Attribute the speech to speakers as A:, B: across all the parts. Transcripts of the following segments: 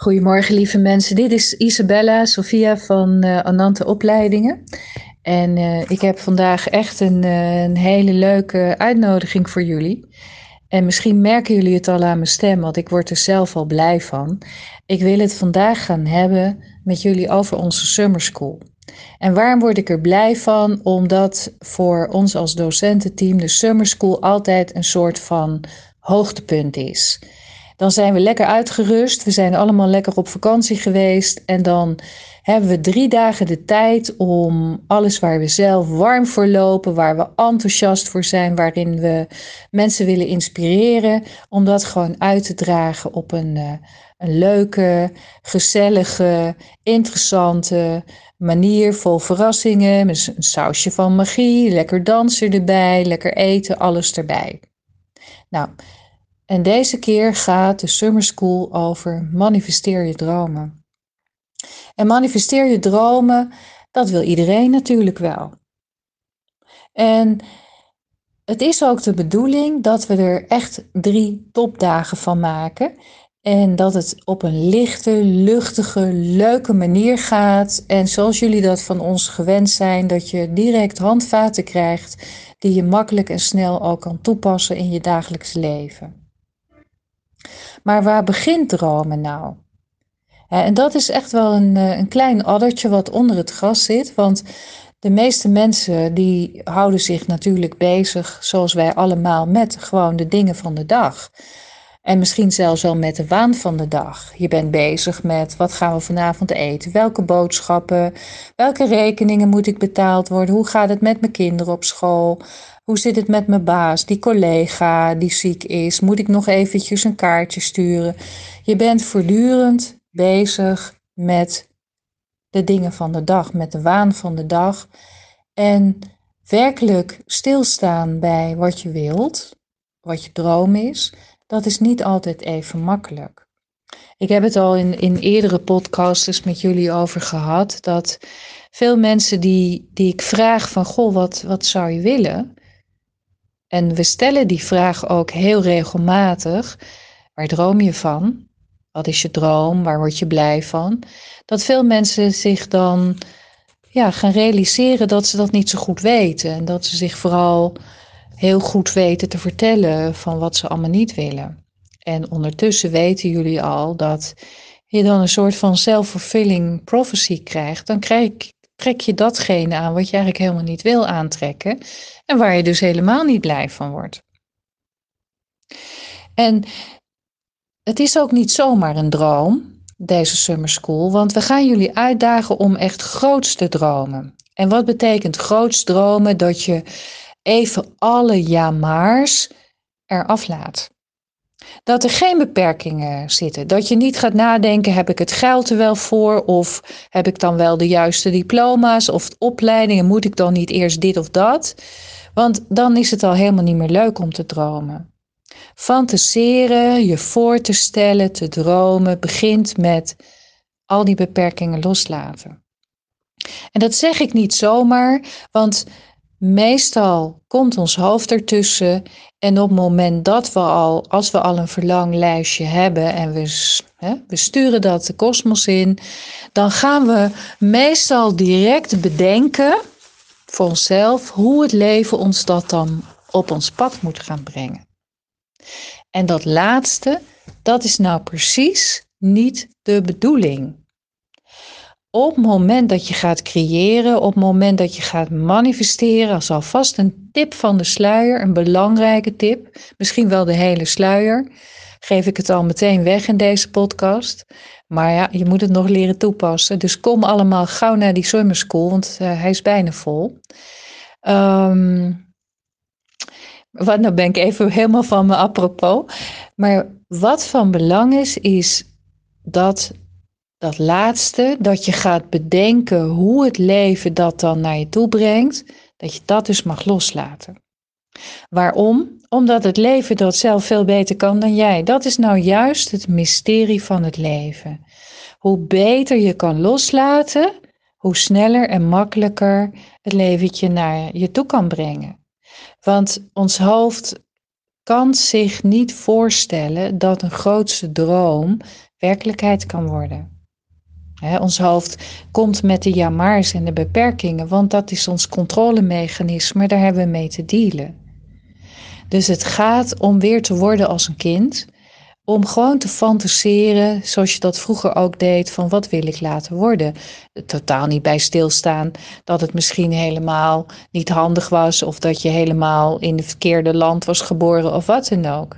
A: Goedemorgen lieve mensen, dit is Isabella Sofia van uh, Anante Opleidingen. En uh, ik heb vandaag echt een, uh, een, hele leuke uitnodiging voor jullie. En misschien merken jullie het al aan mijn stem, want ik word er zelf al blij van. Ik wil het vandaag gaan hebben met jullie over onze summer school. En waarom word ik er blij van? Omdat voor ons als docententeam de summer school altijd een soort van hoogtepunt is. Dan zijn we lekker uitgerust. We zijn allemaal lekker op vakantie geweest. En dan hebben we drie dagen de tijd om alles waar we zelf warm voor lopen, waar we enthousiast voor zijn, waarin we mensen willen inspireren, om dat gewoon uit te dragen op een, uh, een leuke, gezellige, interessante manier vol verrassingen, met een sausje van magie, lekker dansen erbij, lekker eten, alles erbij. Nou, en deze keer gaat de Summer School over manifesteer je dromen. En manifesteer je dromen, dat wil iedereen natuurlijk wel. En het is ook de bedoeling dat we er echt drie topdagen van maken. En dat het op een lichte, luchtige, leuke manier gaat. En zoals jullie dat van ons gewend zijn, dat je direct handvaten krijgt die je makkelijk en snel ook kan toepassen in je dagelijks leven. Maar waar begint dromen nou? En dat is echt wel een, eh, een klein addertje wat onder het gras zit. Want de meeste mensen die houden zich natuurlijk bezig, zoals wij allemaal, met gewoon de dingen van de dag. En misschien zelfs wel met de waan van de dag. Je bent bezig met wat gaan we vanavond eten? Welke boodschappen? Welke rekeningen moet ik betaald worden? Hoe gaat het met mijn kinderen op school? Hoe zit het met mijn baas, die collega die ziek is? Moet ik nog eventjes een kaartje sturen? Je bent voortdurend bezig met de dingen van de dag, met de waan van de dag. En werkelijk stilstaan bij wat je wilt, wat je droom is, dat is niet altijd even makkelijk. Ik heb het al in, in eerdere podcasts met jullie over gehad, dat veel mensen die, die ik vraag van, goh, wat, wat zou je willen? En we stellen die vraag ook heel regelmatig. Waar droom je van? Wat is je droom? Waar word je blij van? Dat veel mensen zich dan ja, gaan realiseren dat ze dat niet zo goed weten. En dat ze zich vooral heel goed weten te vertellen van wat ze allemaal niet willen. En ondertussen weten jullie al dat je dan een soort van self-fulfilling prophecy krijgt. Dan trek je datgene aan wat je eigenlijk helemaal niet wil aantrekken en waar je dus helemaal niet blij van wordt. En het is ook niet zomaar een droom, deze summer school, want we gaan jullie uitdagen om echt groots te dromen. En wat betekent groots dromen? Dat je even alle ja-maars eraf laat. Dat er geen beperkingen zitten. Dat je niet gaat nadenken: heb ik het geld er wel voor? Of heb ik dan wel de juiste diploma's of opleidingen? Moet ik dan niet eerst dit of dat? Want dan is het al helemaal niet meer leuk om te dromen. Fantaseren, je voor te stellen, te dromen, begint met al die beperkingen loslaten. En dat zeg ik niet zomaar, want meestal komt ons hoofd ertussen. En op het moment dat we al, als we al een verlanglijstje hebben en we, hè, we sturen dat de kosmos in, dan gaan we meestal direct bedenken voor onszelf hoe het leven ons dat dan op ons pad moet gaan brengen. En dat laatste, dat is nou precies niet de bedoeling. Op het moment dat je gaat creëren, op het moment dat je gaat manifesteren, als alvast een tip van de sluier, een belangrijke tip, misschien wel de hele sluier, geef ik het al meteen weg in deze podcast. Maar ja, je moet het nog leren toepassen. Dus kom allemaal gauw naar die summer school, want uh, hij is bijna vol. Um, wat, nou ben ik even helemaal van me apropos. Maar wat van belang is, is dat dat laatste, dat je gaat bedenken hoe het leven dat dan naar je toe brengt, dat je dat dus mag loslaten. Waarom? Omdat het leven dat zelf veel beter kan dan jij. Dat is nou juist het mysterie van het leven. Hoe beter je kan loslaten, hoe sneller en makkelijker het leventje naar je toe kan brengen. Want ons hoofd kan zich niet voorstellen dat een grootste droom werkelijkheid kan worden. Ons hoofd komt met de jamaars en de beperkingen, want dat is ons controlemechanisme, daar hebben we mee te dealen. Dus het gaat om weer te worden als een kind, om gewoon te fantaseren, zoals je dat vroeger ook deed, van wat wil ik laten worden. Totaal niet bij stilstaan dat het misschien helemaal niet handig was, of dat je helemaal in het verkeerde land was geboren, of wat dan ook.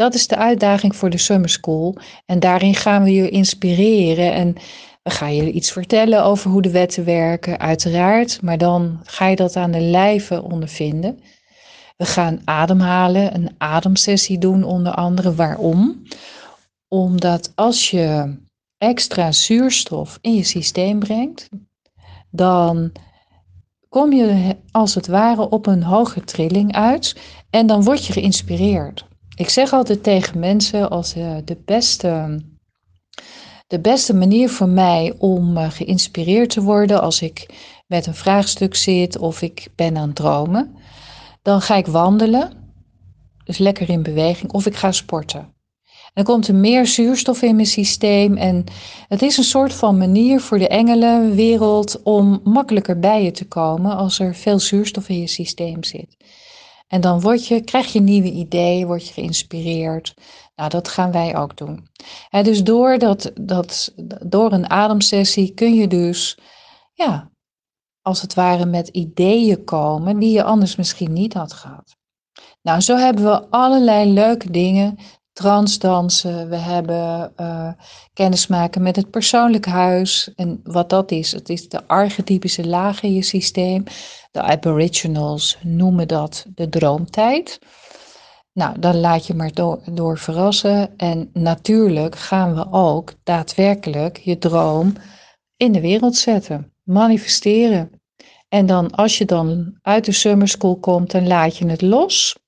A: Dat is de uitdaging voor de Summer School. En daarin gaan we je inspireren en we gaan je iets vertellen over hoe de wetten werken, uiteraard. Maar dan ga je dat aan de lijve ondervinden. We gaan ademhalen, een ademsessie doen onder andere. Waarom? Omdat als je extra zuurstof in je systeem brengt, dan kom je als het ware op een hoge trilling uit en dan word je geïnspireerd. Ik zeg altijd tegen mensen als uh, de beste, de beste manier voor mij om uh, geïnspireerd te worden als ik met een vraagstuk zit of ik ben aan het dromen, dan ga ik wandelen, dus lekker in beweging, of ik ga sporten. En dan komt er meer zuurstof in mijn systeem en het is een soort van manier voor de engelenwereld om makkelijker bij je te komen als er veel zuurstof in je systeem zit. En dan word je, krijg je nieuwe ideeën, word je geïnspireerd. Nou, dat gaan wij ook doen. En dus door, dat, dat, door een ademsessie kun je dus, ja, als het ware met ideeën komen die je anders misschien niet had gehad. Nou, zo hebben we allerlei leuke dingen. Transdansen, we hebben uh, kennismaken met het persoonlijk huis. En wat dat is, het is de archetypische laag in je systeem. De aboriginals noemen dat de droomtijd. Nou, dan laat je maar door, door verrassen. En natuurlijk gaan we ook daadwerkelijk je droom in de wereld zetten, manifesteren. En dan als je dan uit de summer school komt, dan laat je het los.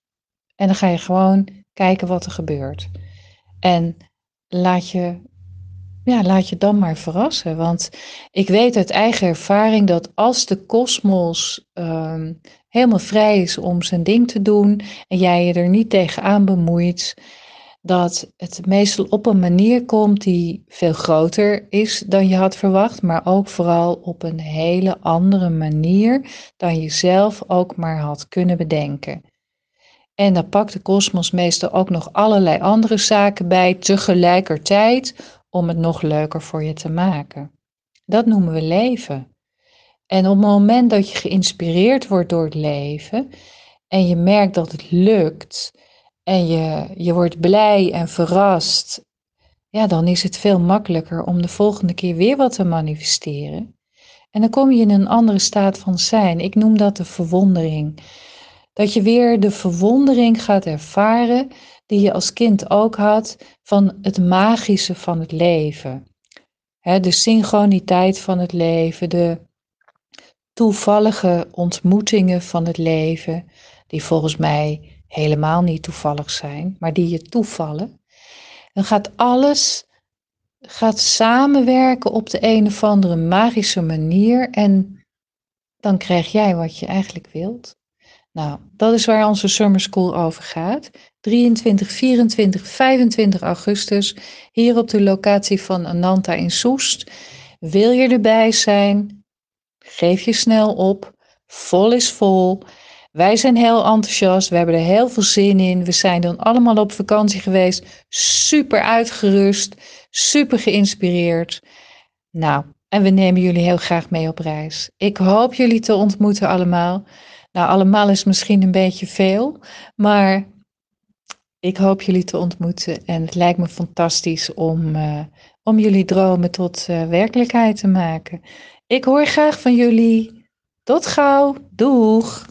A: En dan ga je gewoon kijken wat er gebeurt. En laat je ja, laat je dan maar verrassen. Want ik weet uit eigen ervaring dat als de kosmos um, helemaal vrij is om zijn ding te doen en jij je er niet tegenaan bemoeit, dat het meestal op een manier komt die veel groter is dan je had verwacht, maar ook vooral op een hele andere manier dan je zelf ook maar had kunnen bedenken. En dan pakt de kosmos meestal ook nog allerlei andere zaken bij tegelijkertijd om het nog leuker voor je te maken. Dat noemen we leven. En op het moment dat je geïnspireerd wordt door het leven en je merkt dat het lukt en je, je wordt blij en verrast, ja, dan is het veel makkelijker om de volgende keer weer wat te manifesteren. En dan kom je in een andere staat van zijn. Ik noem dat de verwondering. Dat je weer de verwondering gaat ervaren die je als kind ook had van het magische van het leven. de synchroniteit van het leven, de toevallige ontmoetingen van het leven, die volgens mij helemaal niet toevallig zijn, maar die je toevallen. Dan gaat alles gaat samenwerken op de een of andere magische manier en dan krijg jij wat je eigenlijk wilt. Nou, dat is waar onze Summer School over gaat. 23, 24, 25 augustus hier op de locatie van Ananta in Soest. Wil je erbij zijn? Geef je snel op. Vol is vol. Wij zijn heel enthousiast. We hebben er heel veel zin in. We zijn dan allemaal op vakantie geweest. Super uitgerust. Super geïnspireerd. Nou, en we nemen jullie heel graag mee op reis. Ik hoop jullie te ontmoeten allemaal. Nou, allemaal is misschien een beetje veel, maar ik hoop jullie te ontmoeten en het lijkt me fantastisch om, uh, om jullie dromen tot uh, werkelijkheid te maken. Ik hoor graag van jullie. Tot gauw. Doeg!